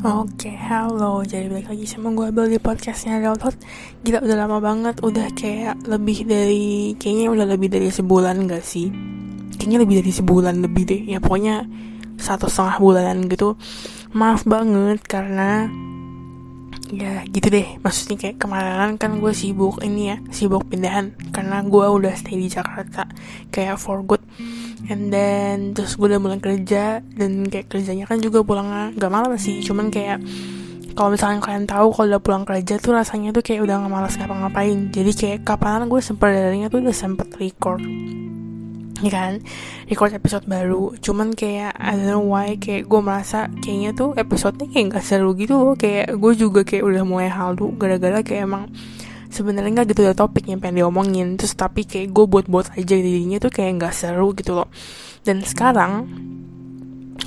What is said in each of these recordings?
Oke, halo. Jadi balik lagi sama gue Abel di podcastnya Adulthood Gila, udah lama banget. Udah kayak lebih dari... Kayaknya udah lebih dari sebulan gak sih? Kayaknya lebih dari sebulan lebih deh. Ya pokoknya satu setengah bulanan gitu. Maaf banget karena... Ya gitu deh. Maksudnya kayak kemarin kan gue sibuk ini ya. Sibuk pindahan. Karena gue udah stay di Jakarta. Kayak for good and then terus gue udah mulai kerja dan kayak kerjanya kan juga pulang gak malam sih. Cuman kayak kalau misalnya kalian tahu kalau udah pulang kerja tuh rasanya tuh kayak udah gak malas ngapa-ngapain. Jadi kayak kapan gue sempet darinya tuh udah sempet record. Ya kan? Record episode baru. Cuman kayak I don't know why kayak gue merasa kayaknya tuh episodenya kayak gak seru gitu loh. Kayak gue juga kayak udah mulai halu gara-gara kayak emang sebenarnya nggak gitu ada topik yang pengen diomongin. Terus tapi kayak gue buat-buat aja dirinya tuh kayak nggak seru gitu loh. Dan sekarang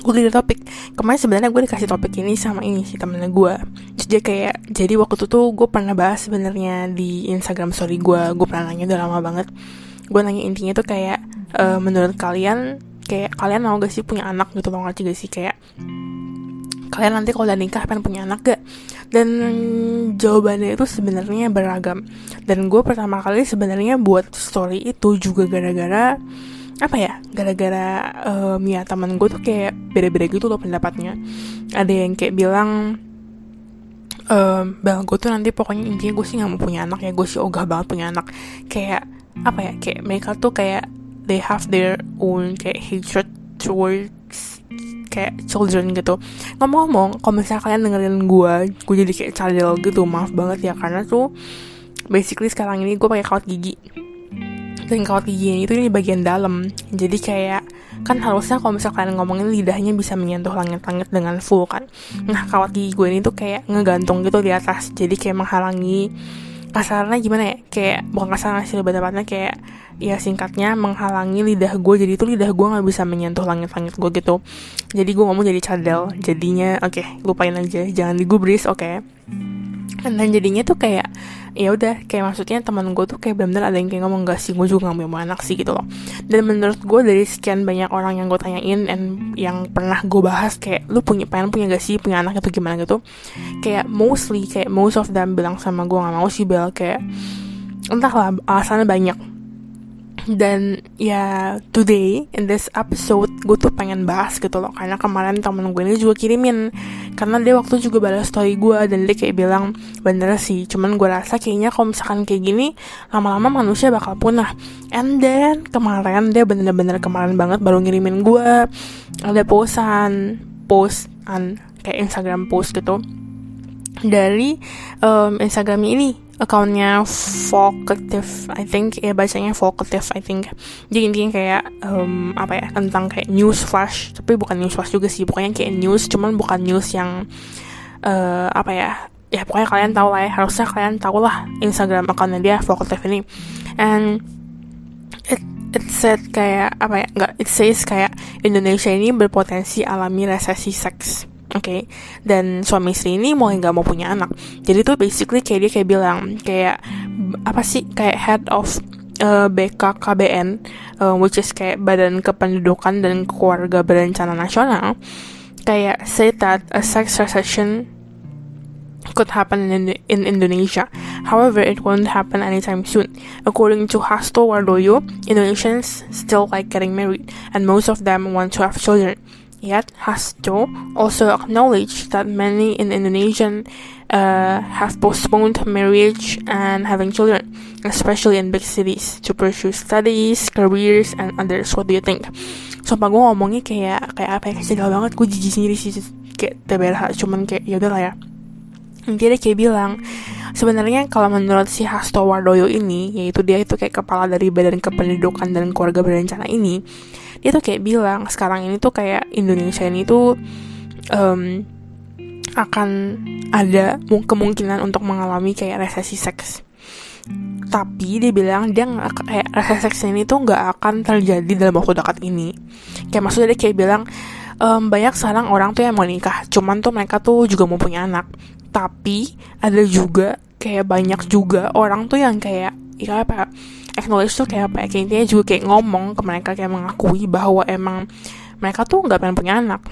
gue ada topik. Kemarin sebenarnya gue dikasih topik ini sama ini sih temennya gue. Dia kayak jadi waktu itu tuh gue pernah bahas sebenarnya di Instagram story gue. Gue pernah nanya udah lama banget. Gue nanya intinya tuh kayak uh, menurut kalian kayak kalian mau gak sih punya anak gitu mau gak sih? Kayak kalian nanti kalau udah nikah pengen punya anak gak? Dan jawabannya itu sebenarnya beragam. Dan gue pertama kali sebenarnya buat story itu juga gara-gara apa ya gara-gara um, ya teman gue tuh kayak beda-beda gitu loh pendapatnya. Ada yang kayak bilang um, bel gue tuh nanti pokoknya intinya gue sih nggak mau punya anak ya gue sih ogah banget punya anak. Kayak apa ya kayak mereka tuh kayak they have their own kayak hatred towards kayak children gitu. Ngomong-ngomong kalau misalnya kalian dengerin gue gue jadi kayak cadel gitu maaf banget ya karena tuh basically sekarang ini gue pakai kawat gigi. Dan kawat gigi itu ini bagian dalam. Jadi kayak kan harusnya kalau misalnya kalian ngomongin lidahnya bisa menyentuh langit-langit dengan full kan. Nah kawat gigi gue ini tuh kayak ngegantung gitu di atas. Jadi kayak menghalangi kasarnya gimana ya? Kayak bukan kasarnya sih lebih tepatnya kayak ya singkatnya menghalangi lidah gue. Jadi tuh lidah gue nggak bisa menyentuh langit-langit gue gitu. Jadi gue ngomong jadi cadel. Jadinya oke okay, lupain aja. Jangan digubris oke. Okay? dan jadinya tuh kayak ya udah kayak maksudnya teman gue tuh kayak benar-benar ada yang kayak ngomong gak sih gue juga gak mau anak sih gitu loh. Dan menurut gue dari sekian banyak orang yang gue tanyain dan yang pernah gue bahas kayak lu punya pengen punya gak sih punya anak itu gimana? gitu kayak mostly kayak most of them bilang sama gue gak mau sih bel kayak entahlah alasannya banyak dan ya today in this episode gue tuh pengen bahas gitu loh. Karena kemarin temen gue ini juga kirimin. Karena dia waktu juga balas story gue dan dia kayak bilang bener sih cuman gue rasa kayaknya kalau misalkan kayak gini lama-lama manusia bakal punah. And then kemarin dia bener-bener kemarin banget baru ngirimin gue ada posan postan kayak Instagram post gitu dari um, Instagram ini akunnya Vocative I think ya bacanya Vocative I think. Jadi intinya kayak um, apa ya tentang kayak news flash tapi bukan news flash juga sih pokoknya kayak news cuman bukan news yang uh, apa ya ya pokoknya kalian tahu lah ya harusnya kalian tahu lah Instagram akunnya dia Vocative ini. And it it said kayak apa ya nggak it says kayak Indonesia ini berpotensi alami resesi seks Oke, okay? dan suami istri ini mau nggak mau punya anak. Jadi tuh basically kayak dia kayak bilang kayak apa sih kayak head of uh, BKKBN, uh, which is kayak Badan Kependudukan dan Keluarga Berencana Nasional, kayak say that a sex recession could happen in, in Indonesia. However, it won't happen anytime soon. According to Hasto Wardoyo, Indonesians still like getting married, and most of them want to have children. Yet, Hasto also acknowledged that many in Indonesian uh, have postponed marriage and having children, especially in big cities, to pursue studies, careers, and others. What do you think? Sumpah gue ngomongnya kayak kayak apa ya kecil banget gue jijik sendiri sih kayak TBH cuman kayak ya lah ya intinya dia kayak bilang sebenarnya kalau menurut si Hasto Wardoyo ini yaitu dia itu kayak kepala dari Badan Kependudukan dan Keluarga Berencana ini dia tuh kayak bilang sekarang ini tuh kayak Indonesia ini tuh um, akan ada kemungkinan untuk mengalami kayak resesi seks. Tapi dia bilang dia nggak kayak resesi seks ini tuh nggak akan terjadi dalam waktu dekat ini. Kayak maksudnya dia kayak bilang um, banyak sekarang orang tuh yang mau nikah cuman tuh mereka tuh juga mau punya anak. Tapi ada juga kayak banyak juga orang tuh yang kayak ya apa acknowledge tuh kayak apa ya kayak intinya juga kayak ngomong ke mereka kayak mengakui bahwa emang mereka tuh nggak pengen punya anak.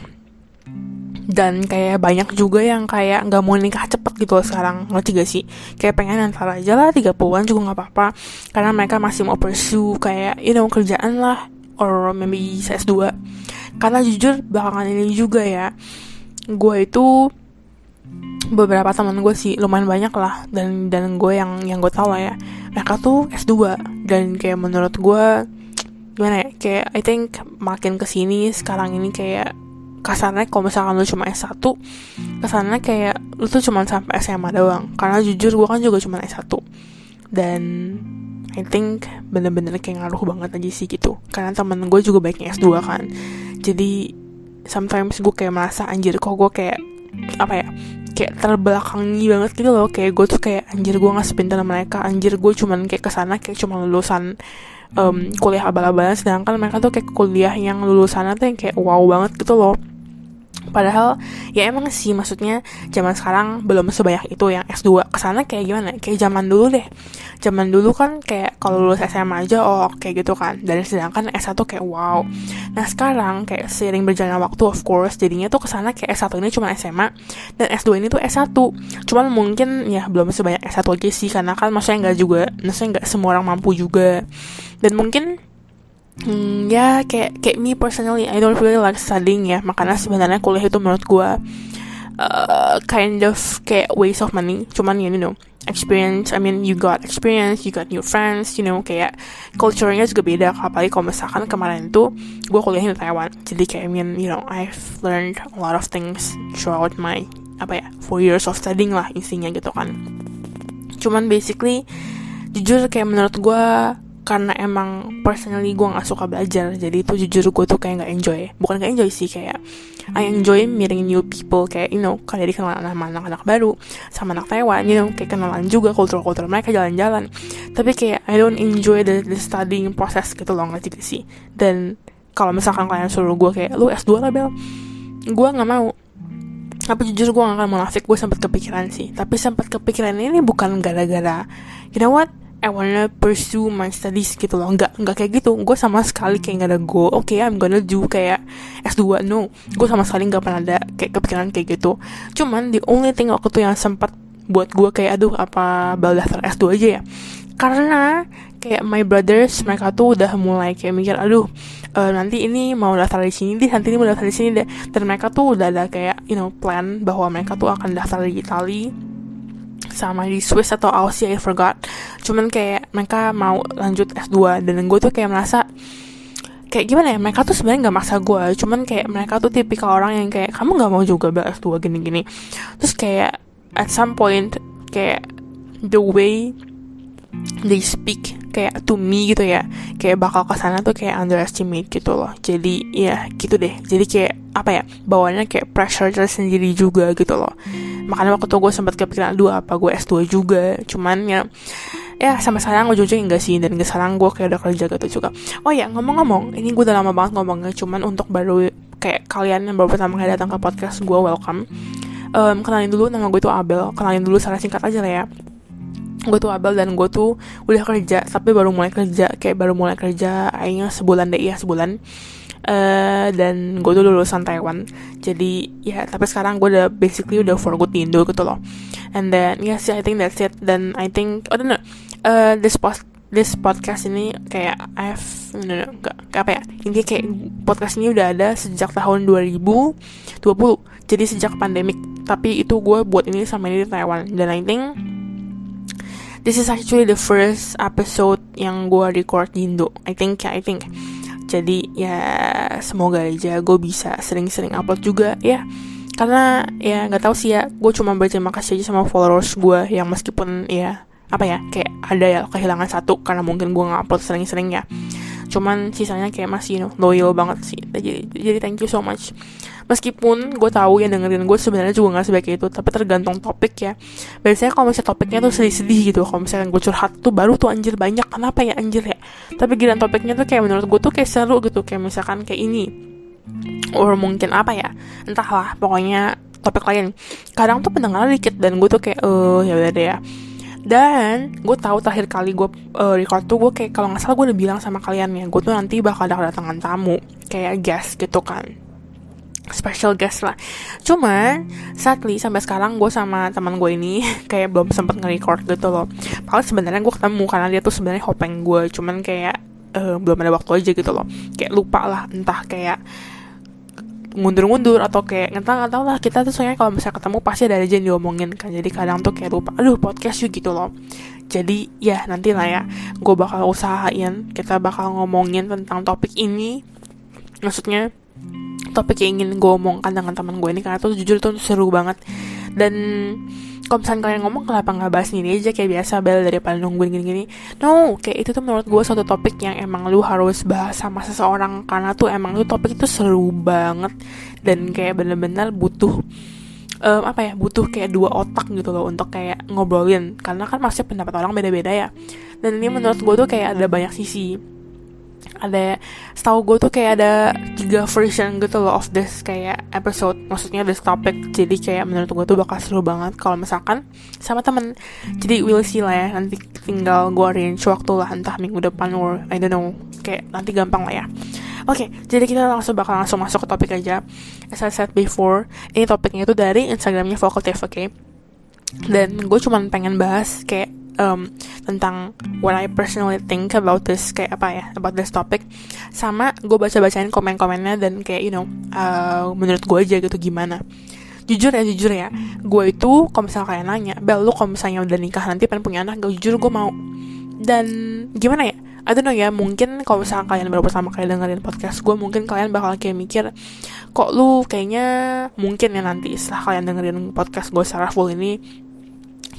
Dan kayak banyak juga yang kayak nggak mau nikah cepet gitu loh sekarang ngerti gak sih? Kayak pengen ntar aja lah 30-an juga nggak apa-apa. Karena mereka masih mau pursue kayak you know kerjaan lah or maybe S2 karena jujur belakangan ini juga ya gue itu beberapa teman gue sih lumayan banyak lah. Dan dan gue yang yang gue tau lah ya. Mereka tuh S2 dan kayak menurut gue gimana ya kayak I think makin ke sini sekarang ini kayak kasarnya kalau misalkan lu cuma S1 kasarnya kayak lu tuh cuma sampai SMA doang. Karena jujur gue kan juga cuma S1 dan I think bener-bener kayak ngaruh banget aja sih gitu. Karena temen gue juga baiknya S2 kan. Jadi sometimes gue kayak merasa anjir kok gue kayak apa ya kayak terbelakangi banget gitu loh. Kayak gue tuh kayak anjir gue nggak sepintar mereka. Anjir gue cuman kayak ke sana kayak cuma lulusan um, kuliah abal-abalan. Sedangkan mereka tuh kayak kuliah yang lulusannya tuh yang kayak wow banget gitu loh Padahal ya emang sih maksudnya zaman sekarang belum sebanyak itu yang S2 ke sana kayak gimana? Kayak zaman dulu deh. Zaman dulu kan kayak kalau lulus SMA aja oh kayak gitu kan. Dan sedangkan S1 kayak wow. Nah sekarang kayak seiring berjalannya waktu of course jadinya tuh ke sana kayak S1 ini cuma SMA dan S2 ini tuh S1 cuman mungkin ya belum sebanyak S1 aja sih. Karena kan maksudnya nggak juga maksudnya nggak semua orang mampu juga. Dan mungkin Hmm, ya kayak kayak me personally I don't really like studying ya makanya sebenarnya kuliah itu menurut gue uh, kind of kayak waste of money. Cuman ya you know experience I mean you got experience you got new friends you know kayak culture-nya juga beda. Apalagi kalau misalkan kemarin tuh gue kuliahnya di Taiwan. Jadi kayak I mean you know I've learned a lot of things throughout my apa ya four years of studying lah intinya gitu kan. Cuman basically jujur kayak menurut gue karena emang personally gue nggak suka belajar jadi itu jujur gue tuh kayak nggak enjoy. Bukan nggak enjoy sih kayak I enjoy meeting new people kayak you know kayak dikenal sama anak-anak baru sama anak Taiwan you know kayak kenalan juga kultur-kultur mereka jalan-jalan. Tapi kayak I don't enjoy the, the studying process gitu loh nggak sih? Dan kalau misalkan kalian suruh gue kayak lu S2 lah Bel. Gue nggak mau. Tapi jujur gue gak akan munafik gue sempat kepikiran sih. Tapi sempat kepikiran ini bukan gara-gara you know what I wanna pursue my studies gitu loh. Nggak nggak kayak gitu. Gue sama sekali kayak nggak ada goal. Oke okay, I'm gonna do kayak S2 no. Gue sama sekali nggak pernah ada kayak kepikiran kayak gitu. Cuman the only thing waktu itu yang sempat buat gue kayak aduh apa bal daftar S2 aja ya? Karena kayak my brothers mereka tuh udah mulai kayak mikir aduh uh, nanti ini mau daftar di sini deh nanti ini mau daftar di sini deh. Dan mereka tuh udah ada kayak you know plan bahwa mereka tuh akan daftar di Itali sama di Swiss atau Aussie I forgot. Cuman kayak mereka mau lanjut S2 dan gue tuh kayak merasa kayak gimana ya mereka tuh sebenarnya nggak maksa gue. Cuman kayak mereka tuh tipikal orang yang kayak kamu nggak mau juga bel S2 gini-gini. Terus kayak at some point kayak the way they speak kayak to me gitu ya. Kayak bakal ke sana tuh kayak underestimate gitu loh. Jadi ya gitu deh. Jadi kayak apa ya bawahnya kayak pressure tersendiri juga gitu loh. Makanya waktu itu gue sempat kepikiran dua apa gue S2 juga? Cuman ya ya sama sekarang ujung-ujungnya enggak sih. Dan sekarang gue kayak udah kerja gitu juga. Oh ya ngomong-ngomong ini gue udah lama banget ngomongnya. Cuman untuk baru kayak kalian yang baru pertama kali datang ke podcast gue welcome. Um, kenalin dulu nama gue tuh Abel. Kenalin dulu secara singkat aja lah ya gue tuh Abel dan gue tuh udah kerja tapi baru mulai kerja kayak baru mulai kerja akhirnya sebulan deh ya sebulan. Uh, dan gue tuh lulusan Taiwan. Jadi ya tapi sekarang gue udah basically udah for good di Indo gitu loh. And then yes I think that's it. Dan I think oh no, uh, this post this podcast ini kayak I've no, no, gak apa ya. Ini kayak podcast ini udah ada sejak tahun 2020 jadi sejak pandemik. Tapi itu gue buat ini sama ini di Taiwan. Dan I think this is actually the first episode yang gue record di Indo. I think I think. Jadi ya semoga aja gue bisa sering-sering upload juga ya. Karena ya nggak tahu sih ya. Gue cuma berterima kasih aja sama followers gue yang meskipun ya apa ya kayak ada ya kehilangan satu karena mungkin gue nggak upload sering-sering ya. Cuman sisanya kayak masih you know, loyal banget sih. Jadi jadi thank you so much meskipun gue tahu yang dengerin gue sebenarnya juga nggak sebaik itu tapi tergantung topik ya. Biasanya kalau misalnya topiknya tuh sedih-sedih gitu kalau misalnya gue curhat tuh baru tuh anjir banyak kenapa ya anjir ya? Tapi giliran topiknya tuh kayak menurut gue tuh kayak seru gitu kayak misalkan kayak ini. Or mungkin apa ya? Entahlah pokoknya topik lain. Kadang tuh pendengar dikit dan gue tuh kayak eh ya udah deh ya. Dan gue tahu terakhir kali gue uh, record tuh gue kayak kalau nggak salah gue udah bilang sama kalian ya gue tuh nanti bakal ada kedatangan tamu kayak guest gitu kan special guest lah. Cuman sadly sampai sekarang gue sama teman gue ini kayak belum sempet nge-record gitu loh. Padahal sebenarnya gue ketemu karena dia tuh sebenarnya hopeng gue cuman kayak uh, belum ada waktu aja gitu loh. Kayak lupa lah entah kayak ngundur-ngundur atau kayak nggak nggak lah. Kita tuh soalnya kalau misalnya ketemu pasti ada aja yang diomongin kan. Jadi kadang tuh kayak lupa aduh podcast yuk gitu loh. Jadi ya nanti lah ya. Gue bakal usahain kita bakal ngomongin tentang topik ini. Maksudnya topik yang ingin gue omongkan dengan teman gue ini karena tuh jujur tuh seru banget. Dan kalau misalnya kalian ngomong kenapa nggak bahas ini aja? Kayak biasa bel daripada nungguin gini-gini. No kayak itu tuh menurut gue suatu topik yang emang lu harus bahas sama seseorang karena tuh emang tuh topik itu seru banget. Dan kayak bener-bener butuh um, apa ya butuh kayak dua otak gitu loh untuk kayak ngobrolin. Karena kan masih pendapat orang beda-beda ya. Dan ini menurut gue tuh kayak ada banyak sisi ada setahu gue tuh kayak ada tiga version gitu loh of this kayak episode maksudnya this topic jadi kayak menurut gue tuh bakal seru banget kalau misalkan sama temen jadi we'll see lah ya nanti tinggal gue arrange waktu lah entah minggu depan or I don't know kayak nanti gampang lah ya Oke, okay, jadi kita langsung bakal langsung masuk ke topik aja. As I said before, ini topiknya itu dari Instagramnya Vocative, oke? Okay? Dan gue cuman pengen bahas kayak um, tentang what I personally think about this kayak apa ya about this topic. Sama gue baca bacain komen komennya dan kayak you know uh, menurut gue aja gitu gimana. Jujur ya jujur ya gue itu kalau misalnya kalian nanya bel lu kalau misalnya udah nikah nanti pengen punya anak gak jujur gue mau. Dan gimana ya I don't know ya mungkin kalau misalnya kalian baru pertama kali dengerin podcast gue mungkin kalian bakal kayak mikir kok lu kayaknya mungkin ya nanti setelah kalian dengerin podcast gue secara full ini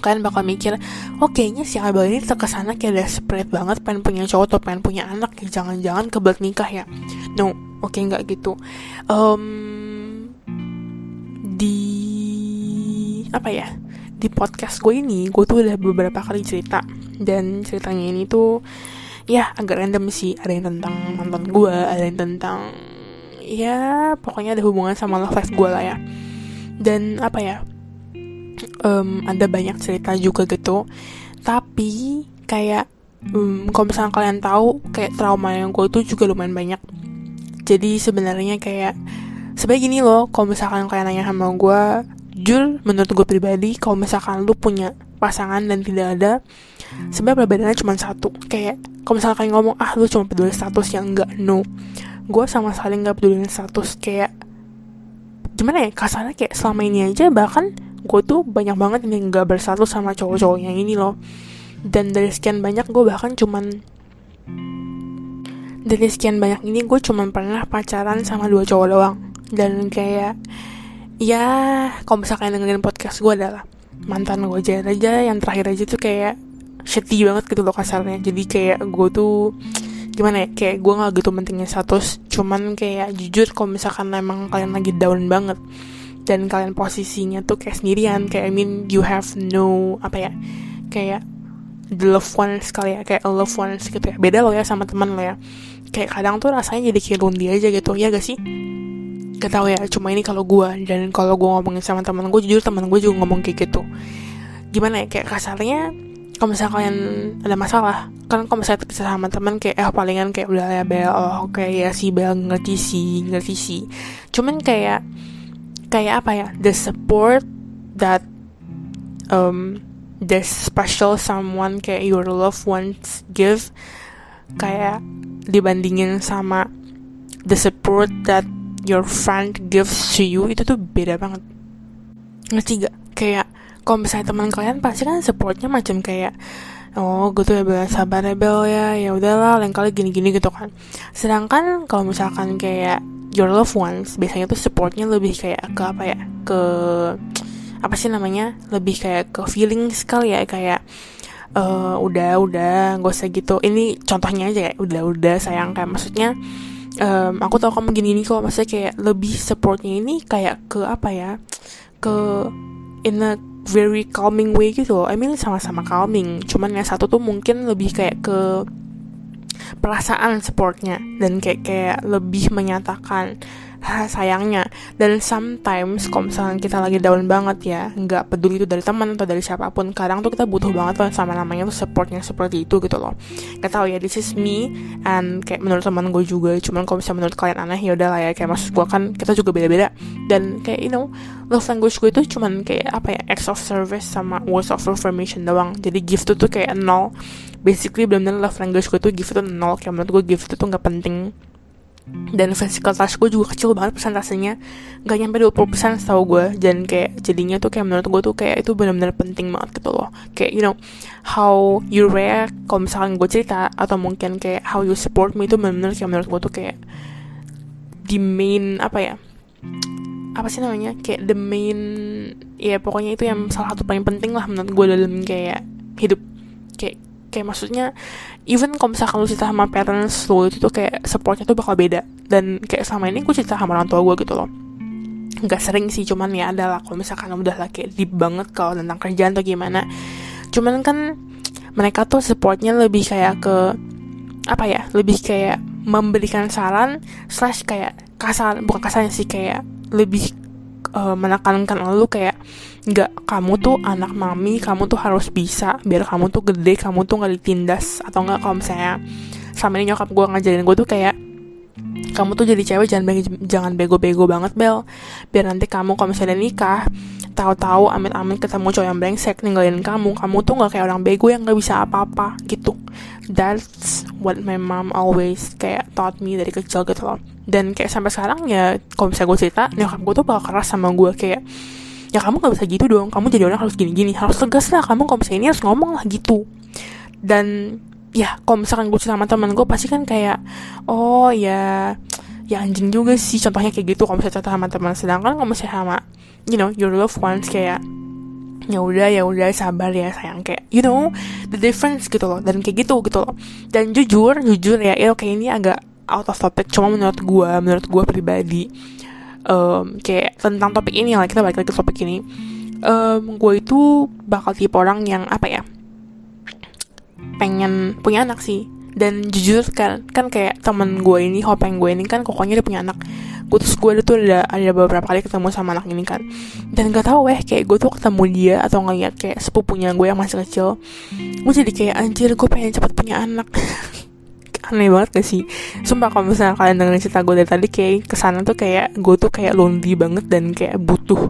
kalian bakal mikir oh kayaknya si Abel ini terkesana kayak desperate banget pengen punya cowok atau pengen punya anak ya jangan-jangan kebelet nikah ya. No oke okay, nggak gitu. Um, di apa ya di podcast gue ini gue tuh udah beberapa kali cerita dan ceritanya ini tuh ya agak random sih. Ada yang tentang mantan gue ada yang tentang ya pokoknya ada hubungan sama love life gue lah ya. Dan apa ya um, ada banyak cerita juga gitu. Tapi kayak um, kalau misalnya kalian tahu kayak trauma yang gue itu juga lumayan banyak. Jadi sebenarnya kayak sebaik gini loh kalau misalkan kalian nanya sama gue jujur menurut gue pribadi kalau misalkan lu punya pasangan dan tidak ada sebenarnya perbedaannya cuma satu. Kayak kalau misalkan kalian ngomong ah lu cuma peduli status yang enggak no. Gue sama sekali nggak peduli status. Kayak gimana ya kasarnya kayak selama ini aja bahkan gue tuh banyak banget yang gak bersatu sama cowok-cowok yang ini loh. Dan dari sekian banyak gue bahkan cuman dari sekian banyak ini gue cuman pernah pacaran sama dua cowok doang. Dan kayak ya kalau misalkan dengerin podcast gue adalah mantan gue aja aja yang terakhir aja tuh kayak shitty banget gitu loh kasarnya. Jadi kayak gue tuh gimana ya kayak gue gak gitu pentingnya status. Cuman kayak jujur kalau misalkan emang kalian lagi down banget dan kalian posisinya tuh kayak sendirian kayak I mean you have no apa ya kayak the loved ones kali ya kayak loved ones gitu ya. Beda loh ya sama teman lo ya. Kayak kadang tuh rasanya jadi kayak lonely aja gitu ya gak sih? Gak tau ya cuma ini kalau gue dan kalau gue ngomongin sama teman gue jujur teman gue juga ngomong kayak gitu. Gimana ya kayak kasarnya kalau misalnya kalian ada masalah kan kalau misalnya kita sama teman kayak eh palingan kayak udah ya bel oh kayak ya si bel ngerti sih ngerti sih. Cuman kayak kayak apa ya the support that um the special someone kayak your loved ones give kayak dibandingin sama the support that your friend gives to you itu tuh beda banget. Ngerti gak? Kayak kalau misalnya teman kalian pasti kan supportnya macam kayak oh gue tuh ya sabar ya bel ya ya udahlah lain kali gini-gini gitu kan. Sedangkan kalau misalkan kayak your loved ones biasanya tuh supportnya lebih kayak ke apa ya ke apa sih namanya lebih kayak ke feeling sekali ya kayak uh, udah udah gak usah gitu. Ini contohnya aja ya udah udah sayang. Kayak maksudnya um, aku tahu kamu gini gini kok. Maksudnya kayak lebih supportnya ini kayak ke apa ya ke in a very calming way gitu loh. I mean sama-sama calming. Cuman yang satu tuh mungkin lebih kayak ke perasaan supportnya dan kayak kayak lebih menyatakan sayangnya. Dan sometimes kalau misalnya kita lagi down banget ya nggak peduli itu dari teman atau dari siapa pun kadang tuh kita butuh banget loh sama namanya tuh supportnya seperti itu gitu loh. Gak tau ya this is me and kayak menurut teman gue juga. Cuman kalau misalnya menurut kalian aneh ya udah lah ya kayak maksud gue kan kita juga beda-beda. Dan kayak you know love language gue itu cuman kayak apa ya acts of service sama words of affirmation doang. Jadi gift itu tuh kayak nol basically benar-benar love language gue tuh gift itu nol kayak menurut gue gift itu tuh nggak penting. Dan physical touch gue juga kecil banget persentasenya gak nyampe 20% setahu gue. Dan kayak jadinya tuh kayak menurut gue tuh kayak itu benar-benar penting banget gitu loh. Kayak you know how you react kalau misalkan gue cerita atau mungkin kayak how you support me itu benar-benar kayak menurut gue tuh kayak the main apa ya apa sih namanya kayak the main ya pokoknya itu yang salah satu paling penting lah menurut gue dalam kayak hidup. Kayak kayak maksudnya even kalau misalkan lu cerita sama parents lu itu tuh kayak supportnya tuh bakal beda. Dan kayak sama ini gue cerita sama orang tua gue gitu loh. Nggak sering sih cuman ya adalah kalau misalkan udah lah kayak deep banget kalau tentang kerjaan atau gimana. Cuman kan mereka tuh supportnya lebih kayak ke apa ya lebih kayak memberikan saran slash kayak kasar bukan kasarnya sih kayak lebih uh, menekankan lu kayak nggak kamu tuh anak mami kamu tuh harus bisa. Biar kamu tuh gede kamu tuh nggak ditindas atau nggak kalau misalnya sama ini nyokap gue ngajarin gue tuh kayak kamu tuh jadi cewek jangan jangan bego-bego banget bel. Biar nanti kamu kalau misalnya nikah tahu-tahu amit-amit ketemu cowok yang brengsek ninggalin kamu kamu tuh nggak kayak orang bego yang nggak bisa apa-apa gitu. That's what my mom always kayak taught me dari kecil gitu loh. Dan kayak sampai sekarang ya kalau misalnya gue cerita nyokap gue tuh bakal keras sama gue kayak ya kamu gak bisa gitu dong. Kamu jadi orang harus gini-gini. Harus tegas lah. Kamu kalau misalnya ini harus ngomong lah gitu. Dan ya kalau misalkan gue sama teman gue pasti kan kayak oh ya ya anjing juga sih. Contohnya kayak gitu kalau misalnya cerita sama teman sedangkan kalau misalnya sama you know your loved ones kayak ya udah ya udah sabar ya sayang. Kayak you know the difference gitu loh. Dan kayak gitu gitu loh. Dan jujur jujur ya ya oke ini agak out of topic. Cuma menurut gue menurut gue pribadi um, kayak tentang topik ini lah kita balik lagi ke topik ini. Um, gue itu bakal tipe orang yang apa ya? Pengen punya anak sih. Dan jujur kan kan kayak temen gue ini hopeng gue ini kan pokoknya dia punya anak. Gue terus gue tuh ada ada beberapa kali ketemu sama anak ini kan. Dan gak tau weh kayak gue tuh ketemu dia atau ngeliat kayak sepupunya gue yang masih kecil. Gue jadi kayak anjir gue pengen cepet punya anak aneh banget gak sih? Sumpah kalau misalnya kalian dengerin cerita gue dari tadi kayak ke sana tuh kayak gue tuh kayak lonely banget dan kayak butuh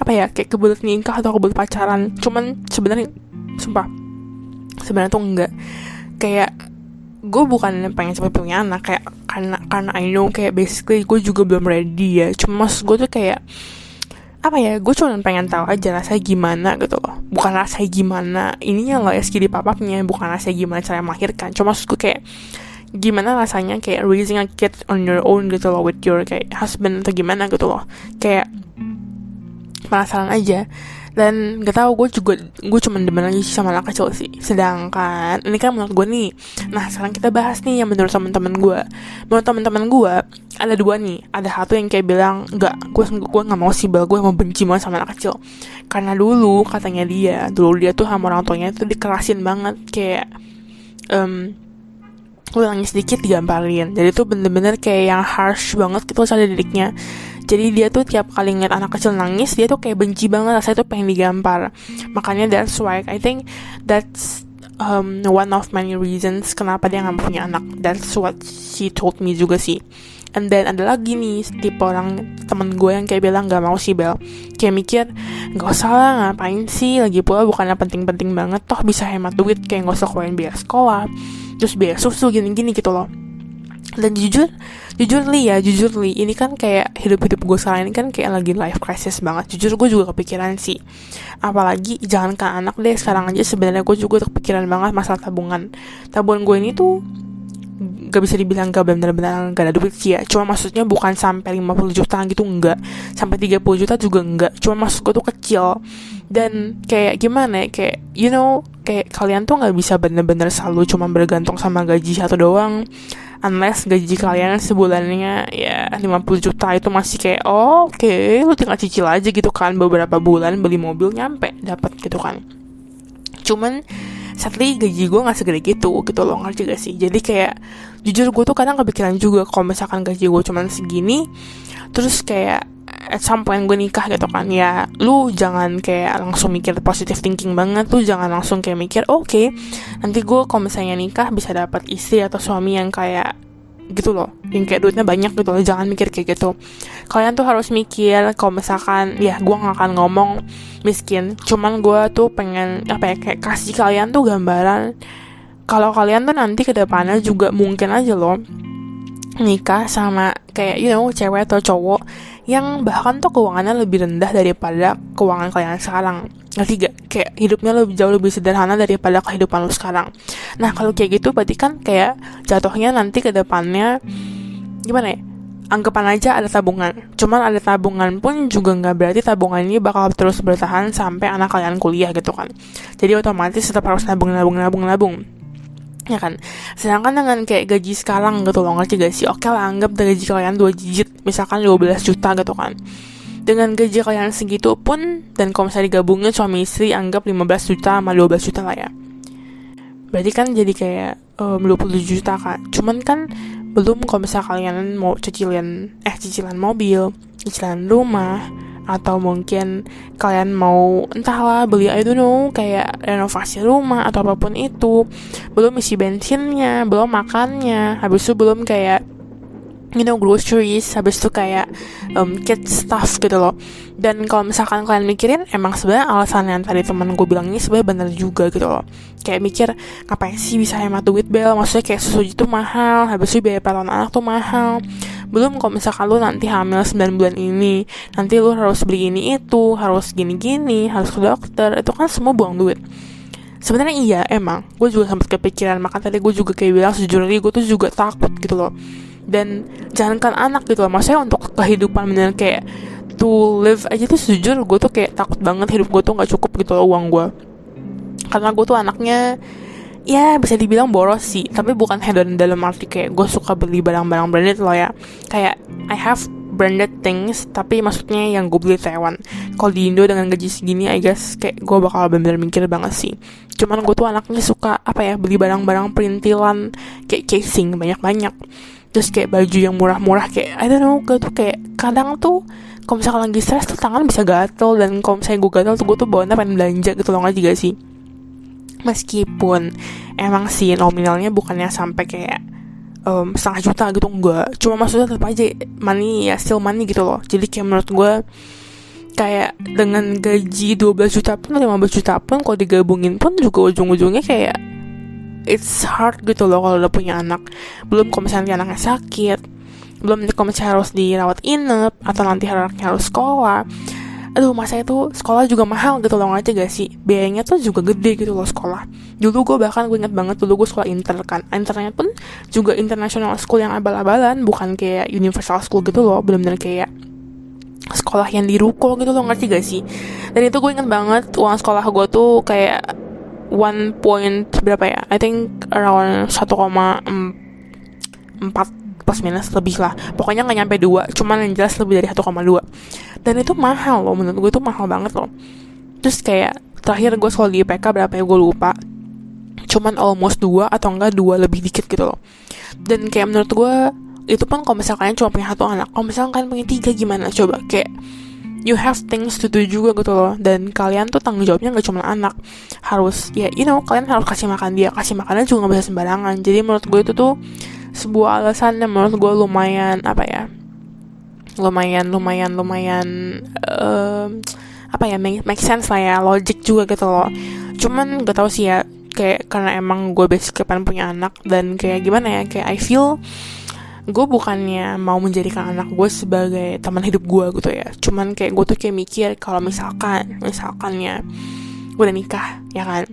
apa ya kayak kebelet nikah atau kebelet pacaran. Cuman sebenarnya sumpah sebenarnya tuh enggak. Kayak gue bukan pengen cepet punya anak kayak karena karena I know kayak basically gue juga belum ready ya. Cuma mas gue tuh kayak apa ya gue cuma pengen tahu aja rasanya gimana gitu loh. Bukan rasanya gimana ininya loh ya di papapnya bukan rasanya gimana cara melahirkan. Cuma maksud gue kayak gimana rasanya kayak raising a kid on your own gitu loh with your kayak husband atau gimana gitu loh. Kayak penasaran aja. Dan gak tau gue juga gue cuma demen aja sih sama anak kecil sih. Sedangkan ini kan menurut gue nih. Nah sekarang kita bahas nih yang menurut teman-teman gue menurut teman-teman gue ada dua nih. Ada satu yang kayak bilang nggak gue gue nggak mau sih bel gue mau benci banget sama anak kecil. Karena dulu katanya dia dulu dia tuh sama orang tuanya itu dikerasin banget. Kayak um, lu nangis sedikit digamparin jadi tuh bener-bener kayak yang harsh banget gitu cara didiknya jadi dia tuh tiap kali ngeliat anak kecil nangis dia tuh kayak benci banget rasanya tuh pengen digampar makanya that's why I think that's um, one of many reasons kenapa dia nggak punya anak. That's what she told me juga sih. And then ada lagi nih tipe orang temen gue yang kayak bilang gak mau sih Bel. Kayak mikir gak usah lah ngapain sih? Lagi pula bukannya penting-penting banget Toh bisa hemat duit kayak gak usah keluarin biaya sekolah Terus biaya susu gini-gini gitu loh. Dan jujur jujur li ya jujur li ini kan kayak hidup hidup gue sekarang ini kan kayak lagi life crisis banget. Jujur gue juga kepikiran sih. Apalagi jangan ke anak deh sekarang aja sebenarnya gue juga kepikiran banget masalah tabungan. Tabungan gue ini tuh gak bisa dibilang gak benar-benar gak ada duit sih ya. Cuma maksudnya bukan sampai 50 juta gitu enggak sampai 30 juta juga enggak cuma maksud gue tuh kecil dan kayak gimana ya kayak you know kayak kalian tuh nggak bisa bener-bener selalu cuma bergantung sama gaji satu doang. Unless gaji kalian sebulannya ya 50 juta itu masih kayak oh, oke okay, lu tinggal cicil aja gitu kan. Beberapa bulan beli mobil nyampe dapat gitu kan. Cuman sadly gaji gue gak segede gitu gitu loh ngerti gak sih? Jadi kayak jujur gue tuh kadang kepikiran juga kalau misalkan gaji gue cuman segini terus kayak at some point gue nikah gitu kan ya lu jangan kayak langsung mikir positive thinking banget tuh jangan langsung kayak mikir oke okay, nanti gue kalau misalnya nikah bisa dapat istri atau suami yang kayak gitu loh yang kayak duitnya banyak gitu loh. Jangan mikir kayak gitu. Kalian tuh harus mikir kalau misalkan ya gue gak akan ngomong miskin cuman gue tuh pengen apa ya kayak kasih kalian tuh gambaran kalau kalian tuh nanti ke depannya juga mungkin aja loh nikah sama kayak you know cewek atau cowok yang bahkan tuh keuangannya lebih rendah daripada keuangan kalian sekarang. Ngerti gak? kayak hidupnya lebih jauh lebih sederhana daripada kehidupan lu sekarang. Nah kalau kayak gitu berarti kan kayak jatuhnya nanti ke depannya gimana ya? Anggapan aja ada tabungan. Cuman ada tabungan pun juga nggak berarti tabungan ini bakal terus bertahan sampai anak kalian kuliah gitu kan. Jadi otomatis tetap harus nabung nabung nabung nabung ya kan. Sedangkan dengan kayak gaji sekarang gitu loh ngerti gak sih? Oke lah anggap gaji kalian dua digit misalkan 12 juta gitu kan. Dengan gaji kalian segitu pun dan kalau misalnya digabungin suami istri anggap 15 juta sama 12 juta lah ya. Berarti kan jadi kayak um, 20 juta kan cuman kan belum kalau misalnya kalian mau cicilan eh cicilan mobil cicilan rumah atau mungkin kalian mau entahlah beli I don't know kayak renovasi rumah atau apa pun itu. Belum isi bensinnya belum makannya. Habis itu belum kayak you know groceries. Habis itu kayak um, kid stuff gitu loh. Dan kalau misalkan kalian mikirin emang sebenarnya alasan yang tadi teman gue bilang ini sebenarnya benar juga gitu loh. Kayak mikir ngapain sih bisa hemat duit bel? Maksudnya kayak susu itu mahal habis itu biaya perawatan anak tuh mahal belum kalau misalkan lu nanti hamil 9 bulan ini nanti lu harus beli ini itu harus gini-gini harus ke dokter itu kan semua buang duit. Sebenarnya iya emang. Gue juga sempat kepikiran maka tadi gue juga kayak bilang sejujurnya gue tuh juga takut gitu loh. Dan jangankan anak gitu loh maksudnya untuk kehidupan bener kayak to live aja tuh sejujur gue tuh kayak takut banget hidup gue tuh nggak cukup gitu loh uang gue karena gue tuh anaknya ya bisa dibilang boros sih. Tapi bukan hedon dalam arti kayak gue suka beli barang-barang branded loh ya. Kayak I have branded things tapi maksudnya yang gue beli Taiwan. Kalau di Indo dengan gaji segini I guess kayak gue bakal bener-bener mikir banget sih. Cuman gue tuh anaknya suka apa ya beli barang-barang perintilan kayak casing banyak-banyak. Terus kayak baju yang murah-murah kayak I don't know gue tuh kayak kadang tuh kalau misalkan lagi stres tuh tangan bisa gatel. Dan kalau misalnya gue gatel tuh gue tuh bawanya pengen belanja gitu loh nggak juga sih meskipun emang sih nominalnya bukannya sampai kayak um, setengah juta gitu enggak. Cuma maksudnya tetap aja money ya still money gitu loh. Jadi kayak menurut gue kayak dengan gaji 12 juta pun 15 juta pun kalau digabungin pun juga ujung-ujungnya kayak it's hard gitu loh kalau udah punya anak. Belum kalau misalnya anaknya sakit belum kalau misalnya harus dirawat inap atau nanti anaknya harus sekolah aduh masa itu sekolah juga mahal gitu loh ngerti gak sih? Biayanya tuh juga gede gitu loh sekolah. Dulu gue bahkan gue inget banget dulu gue sekolah inter kan. Internet pun juga international school yang abal-abalan bukan kayak universal school gitu loh bener-bener kayak sekolah yang di ruko gitu loh ngerti gak sih? Dan itu gue inget banget uang sekolah gue tuh kayak one point berapa ya? I think around 1,4 plus minus lebih lah. Pokoknya nggak nyampe dua cuman yang jelas lebih dari 1,2 dan itu mahal loh menurut gue itu mahal banget loh. Terus kayak terakhir gue sekolah di IPK berapa ya gue lupa. Cuman almost dua atau enggak dua lebih dikit gitu loh. Dan kayak menurut gue itu pun kalau misalkan kalian cuma punya satu anak kalau misalkan kalian punya tiga gimana? Coba kayak you have things to do juga gitu loh. Dan kalian tuh tanggung jawabnya gak cuma anak. Harus ya you know kalian harus kasih makan dia. Kasih makannya juga gak bisa sembarangan. Jadi menurut gue itu tuh sebuah alasan yang menurut gue lumayan apa ya lumayan lumayan lumayan um, apa ya make, sense lah ya logic juga gitu loh. Cuman gak tau sih ya kayak karena emang gue basic pengen punya anak dan kayak gimana ya kayak I feel gue bukannya mau menjadikan anak gue sebagai teman hidup gue gitu ya. Cuman kayak gue tuh kayak mikir kalau misalkan misalkannya gue udah nikah ya kan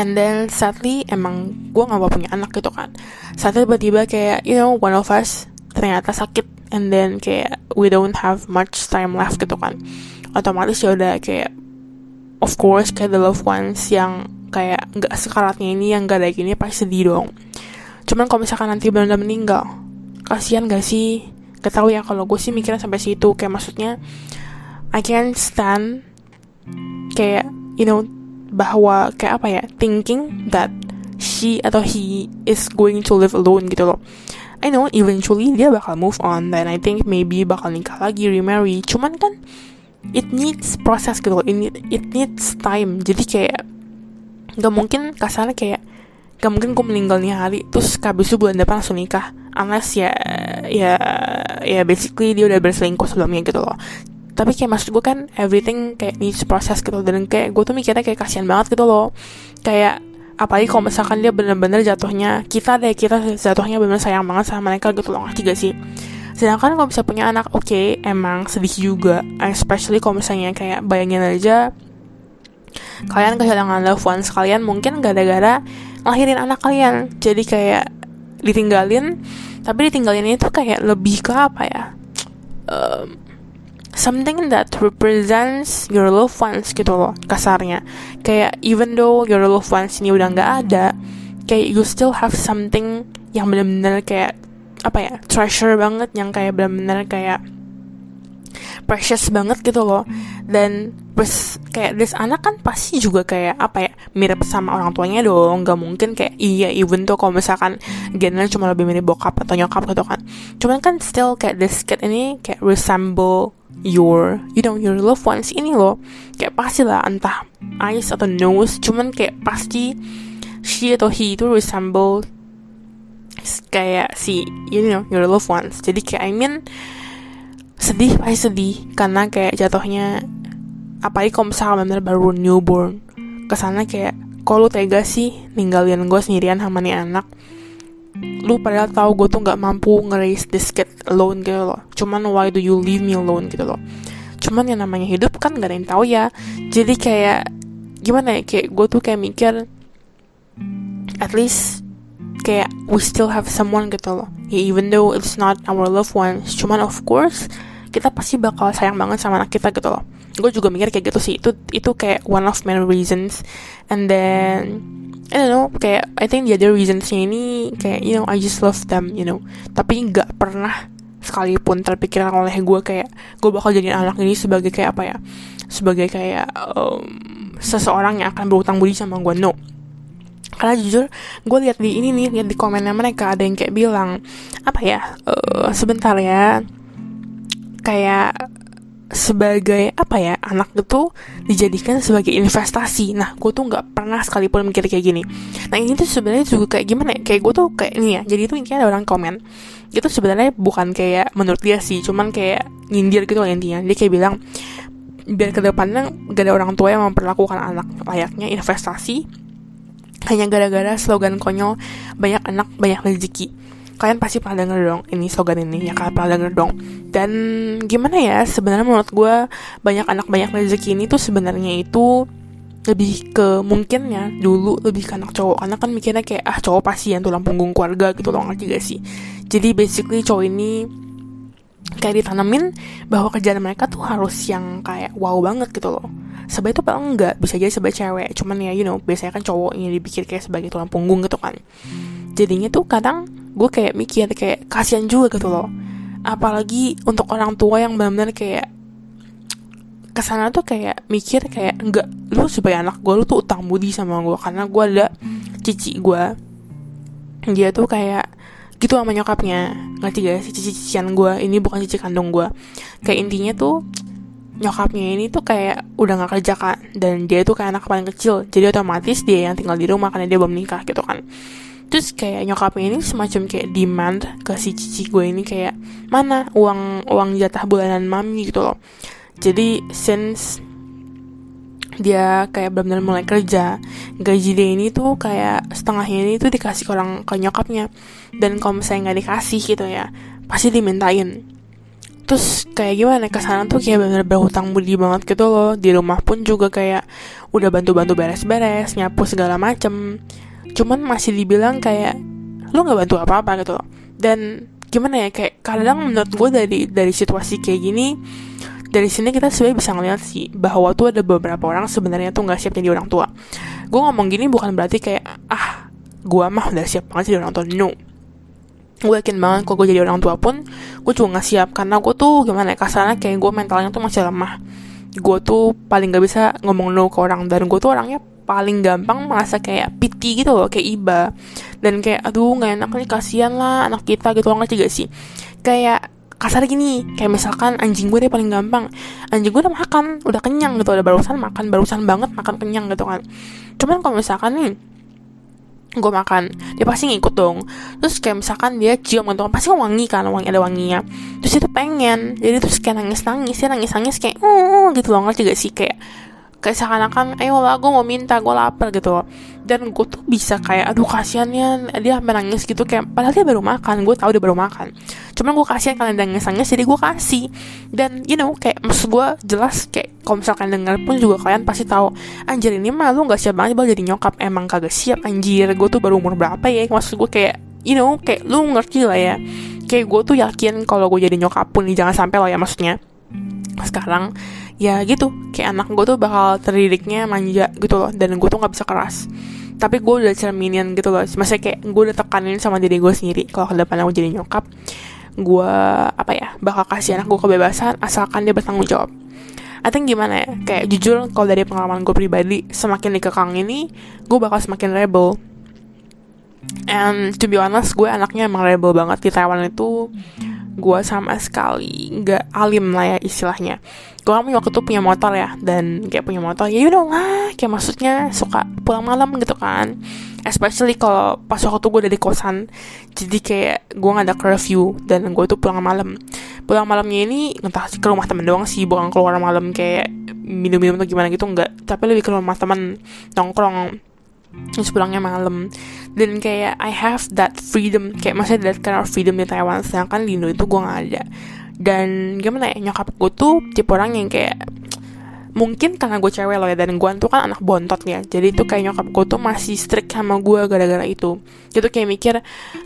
and then sadly emang gue gak mau punya anak gitu kan. Saat tiba-tiba kayak you know one of us ternyata sakit and then kayak we don't have much time left gitu kan. Otomatis ya udah kayak of course kayak the loved ones yang kayak nggak sekaratnya ini yang gak ada gini pasti sedih dong. Cuman kalau misalkan nanti benar-benar meninggal kasihan gak sih? Gak tau ya kalau gue sih mikirnya sampai situ. Kayak maksudnya I can't stand kayak you know bahwa kayak apa ya thinking that she atau he is going to live alone gitu loh. I know eventually dia bakal move on dan I think maybe bakal nikah lagi remarry. Cuman kan it needs proses gitu loh. It, it needs time. Jadi kayak gak mungkin kasarnya kayak gak mungkin gue meninggal nih hari terus kabis itu bulan depan langsung nikah. Unless ya ya ya basically dia udah berselingkuh sebelumnya gitu loh tapi kayak maksud gue kan everything kayak needs proses gitu. Dan kayak gue tuh mikirnya kayak kasihan banget gitu loh. Kayak apalagi kalau misalkan dia bener-bener jatuhnya kita deh kita jatuhnya bener sayang banget sama mereka gitu loh. Ngerti gak sih? Sedangkan kalau bisa punya anak oke okay, emang sedih juga. Especially kalau misalnya kayak bayangin aja kalian kehilangan loved ones kalian mungkin gara-gara lahirin anak kalian. Jadi kayak ditinggalin tapi ditinggalin itu kayak lebih ke apa ya? Um, something that represents your loved ones gitu loh kasarnya. Kayak even though your loved ones ini udah nggak ada kayak you still have something yang benar-benar kayak apa ya treasure banget yang kayak benar-benar kayak precious banget gitu loh. Dan terus kayak this anak kan pasti juga kayak apa ya mirip sama orang tuanya dong. Nggak mungkin kayak iya even tuh kalau misalkan gennya cuma lebih mirip bokap atau nyokap gitu kan. Cuman kan still kayak this kid ini kayak resemble your you know your loved ones ini loh. Kayak pasti lah entah eyes atau nose cuman kayak pasti she atau he itu resemble kayak si you know your loved ones. Jadi kayak I mean sedih pasti sedih karena kayak jatuhnya apalagi kalau misalnya bener baru newborn. Ke sana kayak lu tega sih ninggalin gue sendirian sama nih anak lu padahal tahu gue tuh nggak mampu nge-raise this kid alone gitu loh. Cuman why do you leave me alone gitu loh. Cuman yang namanya hidup kan gak ada yang tahu ya. Jadi kayak gimana ya kayak gue tuh kayak mikir at least kayak we still have someone gitu loh. Ya even though it's not our loved ones cuman of course kita pasti bakal sayang banget sama anak kita gitu loh. Gue juga mikir kayak gitu sih. Itu itu kayak one of many reasons. And then I don't know kayak I think the other reasonsnya ini kayak you know I just love them you know. Tapi nggak pernah sekalipun terpikirkan oleh gue kayak gue bakal jadi anak ini sebagai kayak apa ya? Sebagai kayak um, seseorang yang akan berutang budi sama gue no. Karena jujur gue lihat di ini nih lihat di komennya mereka ada yang kayak bilang apa ya? Uh, sebentar ya. Kayak sebagai apa ya anak itu dijadikan sebagai investasi. Nah gue tuh nggak pernah sekalipun mikir kayak gini. Nah ini tuh sebenarnya juga kayak gimana ya? Kayak gue tuh kayak ini ya jadi tuh intinya ada orang komen. Itu sebenarnya bukan kayak menurut dia sih cuman kayak nyindir gitu lah intinya. Dia kayak bilang biar ke depannya gak ada orang tua yang memperlakukan anak layaknya investasi hanya gara-gara slogan konyol banyak anak banyak rezeki kalian pasti pernah denger dong ini slogan ini ya kalian pernah denger dong. Dan gimana ya sebenarnya menurut gue banyak anak banyak rezeki ini tuh sebenarnya itu lebih ke mungkin ya dulu lebih ke anak cowok. Karena kan mikirnya kayak ah cowok pasti yang tulang punggung keluarga gitu loh ngerti gak sih? Jadi basically cowok ini kayak ditanamin bahwa kerjaan mereka tuh harus yang kayak wow banget gitu loh. Sebenarnya tuh paling enggak bisa jadi sebagai cewek. Cuman ya you know biasanya kan cowok ini dipikir kayak sebagai tulang punggung gitu kan. Jadinya tuh kadang gue kayak mikir kayak kasihan juga gitu loh. Apalagi untuk orang tua yang benar-benar kayak ke sana tuh kayak mikir kayak enggak lu sebagai anak gue lu tuh utang budi sama gue karena gue ada cici gue dia tuh kayak gitu sama nyokapnya. Ngerti gak sih cici-cician gue ini bukan cici kandung gue kayak intinya tuh nyokapnya ini tuh kayak udah gak kerja kan dan dia tuh kayak anak paling kecil. Jadi otomatis dia yang tinggal di rumah karena dia belum nikah gitu kan terus kayak nyokapnya ini semacam kayak demand ke si cici gue ini kayak mana uang uang jatah bulanan mami gitu loh. Jadi since dia kayak benar-benar mulai kerja gaji dia ini tuh kayak setengahnya ini tuh dikasih ke orang ke nyokapnya. Dan kalau misalnya nggak dikasih gitu ya pasti dimintain. Terus kayak gimana ke sana tuh kayak bener berhutang budi banget gitu loh. Di rumah pun juga kayak udah bantu-bantu beres-beres nyapu segala macem cuman masih dibilang kayak lu nggak bantu apa-apa gitu loh. Dan gimana ya kayak kadang menurut gue dari dari situasi kayak gini dari sini kita sebenarnya bisa ngeliat sih bahwa tuh ada beberapa orang sebenarnya tuh nggak siap jadi orang tua. Gue ngomong gini bukan berarti kayak ah gue mah udah siap banget jadi orang tua. No. Gue yakin banget kalau gue jadi orang tua pun gue juga nggak siap karena gue tuh gimana ya kasarnya kayak gue mentalnya tuh masih lemah. Gue tuh paling gak bisa ngomong no ke orang dan gue tuh orangnya paling gampang merasa kayak piti gitu loh kayak iba. Dan kayak aduh nggak enak nih kasihan lah anak kita gitu ngerti gak sih? Kayak kasar gini kayak misalkan anjing gue deh paling gampang. Anjing gue udah makan udah kenyang gitu udah barusan makan barusan banget makan kenyang gitu kan. Cuman kalau misalkan nih gue makan dia pasti ngikut dong. Terus kayak misalkan dia cium gitu pasti wangi kan wangi ada wanginya. Terus itu pengen jadi terus kayak nangis nangis dia nangis nangis kayak oh gitu loh ngerti gak sih? Kayak kayak seakan-akan ayo lah gue mau minta gue lapar gitu. Dan gue tuh bisa kayak aduh kasiannya dia sampai nangis gitu. Kayak padahal dia baru makan gue tahu dia baru makan. Cuman gue kasihan kalian nangis nangis jadi gue kasih. Dan you know kayak maksud gue jelas kayak kalau misalkan denger pun juga kalian pasti tahu anjir ini mah lu nggak siap banget bal jadi nyokap. Emang kagak siap anjir. Gue tuh baru umur berapa ya? Maksud gue kayak you know kayak lu ngerti lah ya. Kayak gue tuh yakin kalau gue jadi nyokap pun jangan sampai lah ya maksudnya. Sekarang ya gitu. Kayak anak gue tuh bakal terdidiknya manja gitu loh dan gue tuh nggak bisa keras. Tapi gue udah cerminin gitu loh. Maksudnya kayak gue udah tekanin sama diri gue sendiri. Kalau ke depan aku jadi nyokap gue apa ya bakal kasih anak gue kebebasan asalkan dia bertanggung jawab. I think gimana ya? Kayak jujur kalau dari pengalaman gue pribadi semakin dikekang ini gue bakal semakin rebel. And to be honest gue anaknya emang rebel banget. Di Taiwan itu gue sama sekali nggak alim lah ya istilahnya gue kan waktu itu punya motor ya dan kayak punya motor ya udah lah kayak maksudnya suka pulang malam gitu kan. Especially kalau pas waktu gue udah di kosan jadi kayak gue nggak ada curfew dan gue tuh pulang malam. Pulang malamnya ini entah ke rumah temen doang sih bukan keluar malam kayak minum-minum atau gimana gitu nggak. Tapi lebih ke rumah temen nongkrong. Terus pulangnya malam. Dan kayak I have that freedom kayak masih that kind of freedom di Taiwan. Sedangkan di Indo itu gue gak ada dan gimana ya nyokap gue tuh tipe orang yang kayak mungkin karena gue cewek loh ya dan gue tuh kan anak bontot ya. Jadi tuh kayak nyokap gue tuh masih strict sama gue gara-gara itu. Gitu kayak mikir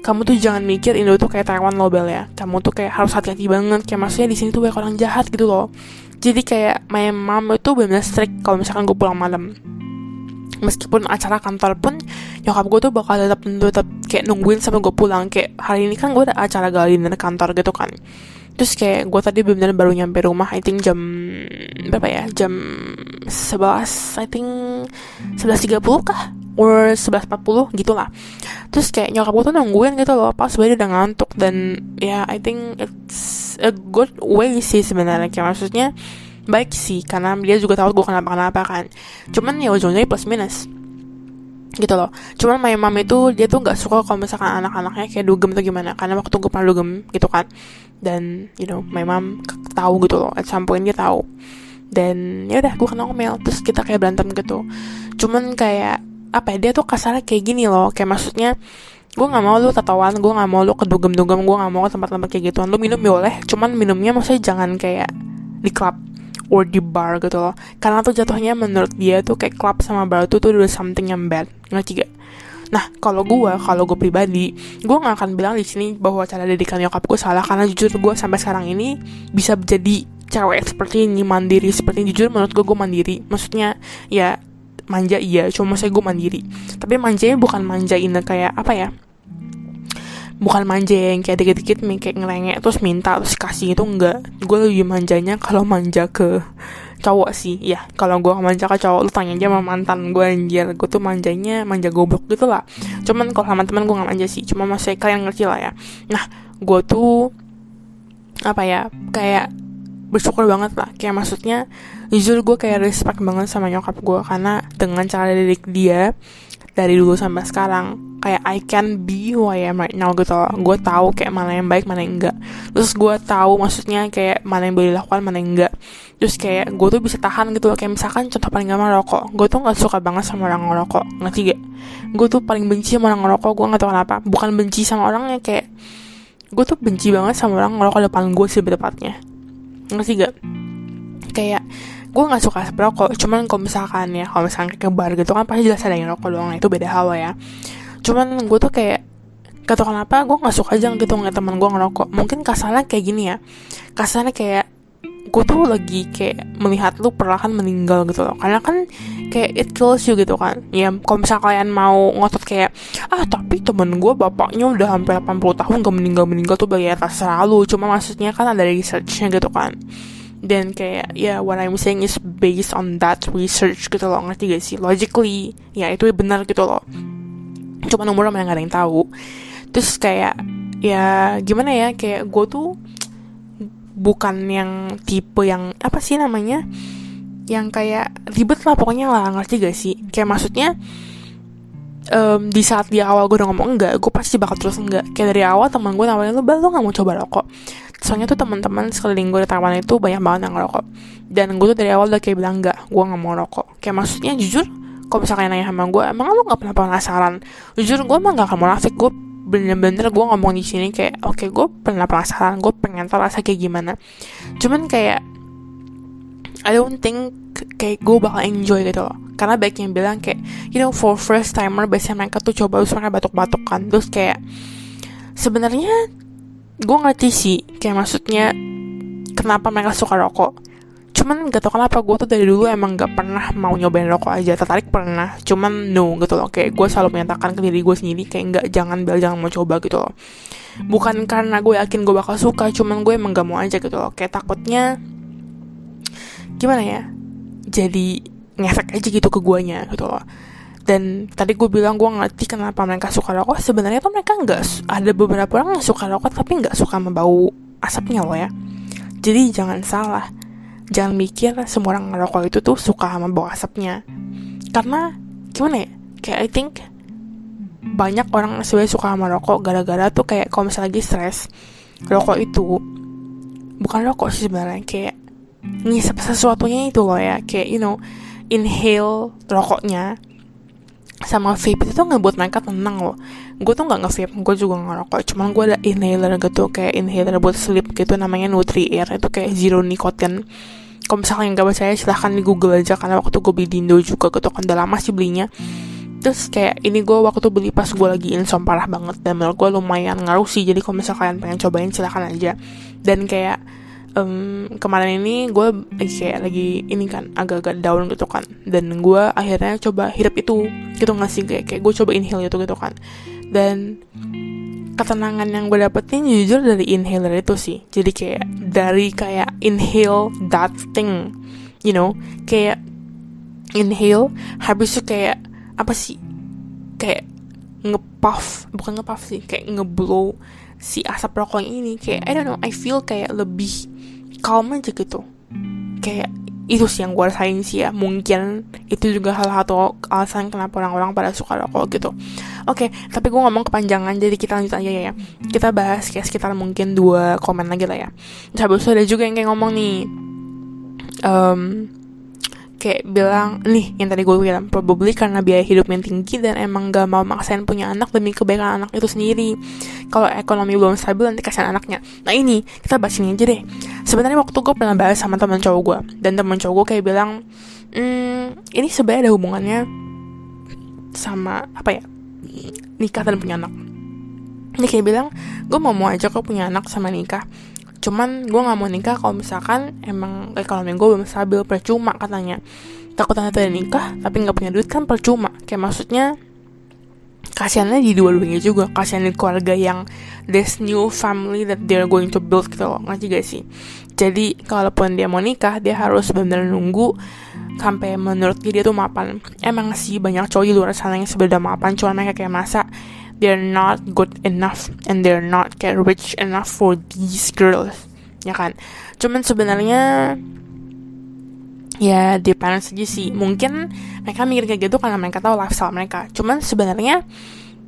kamu tuh jangan mikir Indo tuh kayak Taiwan loh Bel ya. Kamu tuh kayak harus hati-hati banget. Kayak maksudnya di sini tuh banyak orang jahat gitu loh. Jadi kayak my mom itu benar-benar strict kalau misalkan gue pulang malam. Meskipun acara kantor pun nyokap gue tuh bakal tetap tetap kayak nungguin sampai gue pulang. Kayak hari ini kan gue ada acara gali dinner kantor gitu kan terus kayak gue tadi benar-benar baru nyampe rumah I think jam berapa ya? Jam 11 I think 11.30 kah? Or 11.40 gitu lah terus kayak nyokap gue tuh nungguin gitu loh pas gue udah ngantuk. Dan ya I think it's a good way sih sebenarnya. Kayak maksudnya baik sih karena dia juga tahu gue kenapa-kenapa kan. Cuman ya ujungnya plus minus gitu loh. Cuman my mom itu dia tuh nggak suka kalau misalkan anak-anaknya kayak dugem atau gimana. Karena waktu gue pernah dugem gitu kan. Dan you know my mom tahu gitu loh. At some point dia tahu. Dan ya udah gue kena ngomel terus kita kayak berantem gitu. Cuman kayak apa ya dia tuh kasarnya kayak gini loh. Kayak maksudnya gue nggak mau lu tatoan gue nggak mau lu kedugem-dugem gue nggak mau ke tempat-tempat kayak gituan. Lu minum boleh cuman minumnya maksudnya jangan kayak di klub or di bar gitu loh karena tuh jatuhnya menurut dia tuh kayak club sama bar tuh tuh udah something yang bad ngerti gak Nah, kalau gue, kalau gue pribadi, gue gak akan bilang di sini bahwa cara didikan nyokap gue salah karena jujur gue sampai sekarang ini bisa jadi cewek seperti ini mandiri seperti ini jujur menurut gue gue mandiri. Maksudnya ya manja iya, cuma saya gue mandiri. Tapi manjanya bukan manjain kayak apa ya? Bukan manja yang kayak dikit-dikit kayak ngerengek terus minta terus kasih itu enggak. Gue lebih manjanya kalau manja ke cowok sih ya kalau gue manja ke cowok lu tanya aja sama mantan gue anjir. Gue tuh manjanya manja goblok gitu lah. Cuman kalau sama teman gue gak manja sih cuma masih kalian ngerti lah ya. Nah gue tuh apa ya kayak bersyukur banget lah. Kayak maksudnya jujur gue kayak respect banget sama nyokap gue karena dengan cara didik dia dari dulu sampai sekarang. Kayak I can be who I am right now gitu loh. Gue tahu kayak mana yang baik mana yang enggak. Terus gue tahu maksudnya kayak mana yang boleh dilakukan mana yang enggak. Terus kayak gue tuh bisa tahan gitu loh. Kayak misalkan contoh paling gampang rokok. Gue tuh nggak suka banget sama orang ngerokok. Ngerti gak? Gue tuh paling benci sama orang ngerokok. Gue nggak tahu kenapa. Bukan benci sama orangnya kayak gue tuh benci banget sama orang ngerokok depan gue sih tepatnya. Ngerti gak? Kayak gue nggak suka rokok cuman kalau misalkan ya kalau misalkan ke bar gitu kan pasti jelas ada yang rokok doang itu beda hal ya. Cuman gue tuh kayak kata kenapa gue nggak suka aja gitu ngeliat teman gue ngerokok. Mungkin kasarnya kayak gini ya kasarnya kayak gue tuh lagi kayak melihat lu perlahan meninggal gitu loh. Karena kan kayak it kills you gitu kan. Ya kalau misal kalian mau ngotot kayak ah tapi temen gue bapaknya udah hampir 80 tahun gak meninggal meninggal tuh bagi atas selalu. Cuma maksudnya kan ada researchnya gitu kan dan kayak ya yeah, what I'm saying is based on that research gitu loh. Ngerti gak sih? Logically ya itu benar gitu loh. Cuma umur emang gak ada yang tahu. Terus kayak ya gimana ya? Kayak gue tuh bukan yang tipe yang apa sih namanya? Yang kayak ribet lah pokoknya lah. Ngerti gak sih? Kayak maksudnya um, di saat dia awal gue udah ngomong enggak gue pasti bakal terus enggak. Kayak dari awal teman gue nawarin lu bal lu nggak mau coba rokok soalnya tuh teman-teman sekeliling gue di taman itu banyak banget yang ngerokok. Dan gue tuh dari awal udah kayak bilang enggak gue nggak mau rokok kayak maksudnya jujur kalau misalnya nanya sama gue emang lu nggak pernah penasaran? Jujur gue emang gak akan munafik. Gue bener-bener gue ngomong di sini kayak oke okay, gue pernah penasaran gue pengen tahu rasa kayak gimana. Cuman kayak I don't think kayak gue bakal enjoy gitu loh. Karena baik yang bilang kayak you know for first timer biasanya mereka tuh coba terus mereka batuk-batuk kan terus kayak sebenarnya gue ngerti sih kayak maksudnya kenapa mereka suka rokok. Cuman gak tau kenapa gue tuh dari dulu emang gak pernah mau nyobain rokok aja. Tertarik pernah cuman no gitu loh. Kayak gue selalu menyatakan ke diri gue sendiri kayak nggak jangan bel jangan mau coba gitu loh. Bukan karena gue yakin gue bakal suka cuman gue emang gak mau aja gitu loh. Kayak takutnya gimana ya jadi ngefek aja gitu ke guanya gitu loh dan tadi gue bilang gue ngerti kenapa mereka suka rokok. Sebenarnya tuh mereka nggak ada beberapa orang yang suka rokok tapi nggak suka membau asapnya loh ya. Jadi jangan salah. Jangan mikir semua orang ngerokok itu tuh suka sama bau asapnya. Karena gimana ya? Kayak I think banyak orang sebenarnya suka sama rokok gara-gara tuh kayak kalau misalnya lagi stres rokok itu bukan rokok sih sebenarnya kayak ngisep sesuatunya itu loh ya. Kayak you know inhale rokoknya sama vape itu tuh nggak buat mereka tenang loh. Gue tuh nggak nge-vape gue juga ngerokok. Cuman gue ada inhaler gitu kayak inhaler buat sleep gitu namanya Nutri Air itu kayak zero nicotine. Kalau misalnya nggak percaya silahkan di Google aja karena waktu gue beli di Indo juga gitu kan udah lama sih belinya. Terus kayak ini gue waktu beli pas gue lagi insom parah banget. Dan menurut gue lumayan ngaruh sih jadi kalau misalnya kalian pengen cobain silahkan aja. Dan kayak um, kemarin ini gue lagi kayak lagi ini kan agak-agak down gitu kan. Dan gue akhirnya coba hidup itu gitu nggak sih? Kayak kayak gue coba inhale itu gitu kan. Dan ketenangan yang gue dapetin jujur dari inhaler itu sih. Jadi kayak dari kayak inhale that thing you know? Kayak inhale habis itu kayak apa sih? Kayak ngepuff bukan ngepuff sih kayak ngeblow si asap rokoknya ini. Kayak I don't know I feel kayak lebih calm aja gitu. Kayak itu sih yang gue rasain sih ya. Mungkin itu juga hal satu alasan kenapa orang-orang pada suka rokok gitu. Oke okay, tapi gue ngomong kepanjangan jadi kita lanjut aja ya kita bahas kayak sekitar mungkin dua komen lagi lah ya. Habis itu ada juga yang kayak ngomong nih um, kayak bilang nih yang tadi gue bilang probably karena biaya hidup yang tinggi dan emang gak mau maksain punya anak demi kebaikan anak itu sendiri. Kalau ekonomi belum stabil nanti kasihan anaknya. Nah ini kita bahas ini aja deh. Sebenarnya waktu gue pernah bahas sama teman cowok gue dan teman cowok gue kayak bilang hmm, ini sebenarnya ada hubungannya sama apa ya nikah dan punya anak. Ini kayak bilang gue mau mau aja kok punya anak sama nikah cuman gue nggak mau nikah kalau misalkan emang ekonomi gue belum stabil percuma katanya. Takut nanti ada nikah tapi nggak punya duit kan percuma. Kayak maksudnya kasihannya di dua-duanya juga. Kasihan di keluarga yang this new family that they're going to build gitu loh. Ngerti gak sih? Jadi kalaupun dia mau nikah dia harus benar-benar nunggu sampai menurut dia tuh mapan. Emang sih banyak cowok di luar sana yang sebenarnya mapan cuma mereka kayak masa they're not good enough and they're not get rich enough for these girls. Ya kan? Cuman sebenarnya ya depends aja sih mungkin mereka mikir kayak gitu karena mereka tahu lifestyle mereka. Cuman sebenarnya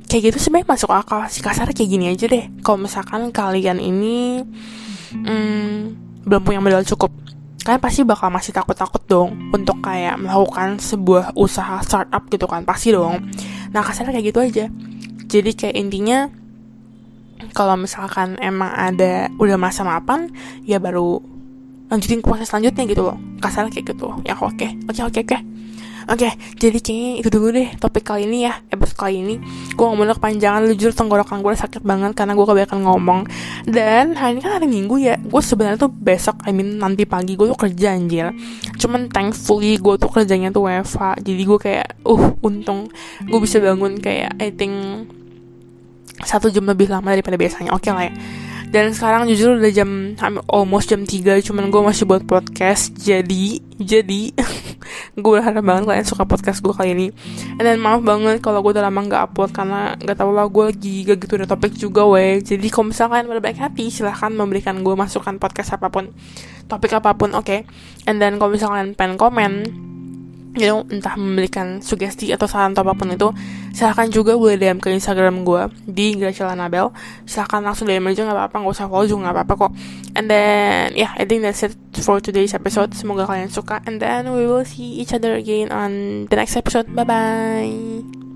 kayak gitu sebenarnya masuk akal. Sih kasar kayak gini aja deh. Kalau misalkan kalian ini hmm, belum punya modal cukup kalian pasti bakal masih takut-takut dong untuk kayak melakukan sebuah usaha startup gitu kan. Pasti dong. Nah kasarnya kayak gitu aja jadi kayak intinya kalau misalkan emang ada udah masa mapan ya baru lanjutin proses selanjutnya gitu loh kasar kayak gitu ya oke okay. oke okay, oke okay, oke. Oke, okay, jadi kayaknya itu dulu deh topik kali ini ya, episode kali ini. Gue ngomong kepanjangan, jujur tenggorokan gue sakit banget karena gue kebanyakan ngomong. Dan hari ini kan hari minggu ya, gue sebenarnya tuh besok, I mean nanti pagi gue tuh kerja anjir. Cuman thankfully gue tuh kerjanya tuh WFH, jadi gue kayak, uh untung gue bisa bangun kayak I think satu jam lebih lama daripada biasanya oke okay lah ya. Dan sekarang jujur udah jam almost jam 3 cuman gue masih buat podcast jadi jadi gue berharap banget kalian suka podcast gue kali ini. And then maaf banget kalau gue udah lama nggak upload karena nggak tau lah gue lagi gak gitu ada topik juga weh jadi kalau misalnya kalian baik hati silahkan memberikan gue masukan podcast apa pun topik apa pun oke. Okay? and then kalau misalnya kalian pengen komen you know, entah memberikan sugesti atau saran atau apa pun itu silahkan juga boleh DM ke Instagram gue di Graciela Nabel. Silahkan langsung DM aja nggak apa-apa nggak usah follow juga nggak apa-apa kok. And then yeah I think that's it for today's episode. Semoga kalian suka. And then we will see each other again on the next episode. Bye bye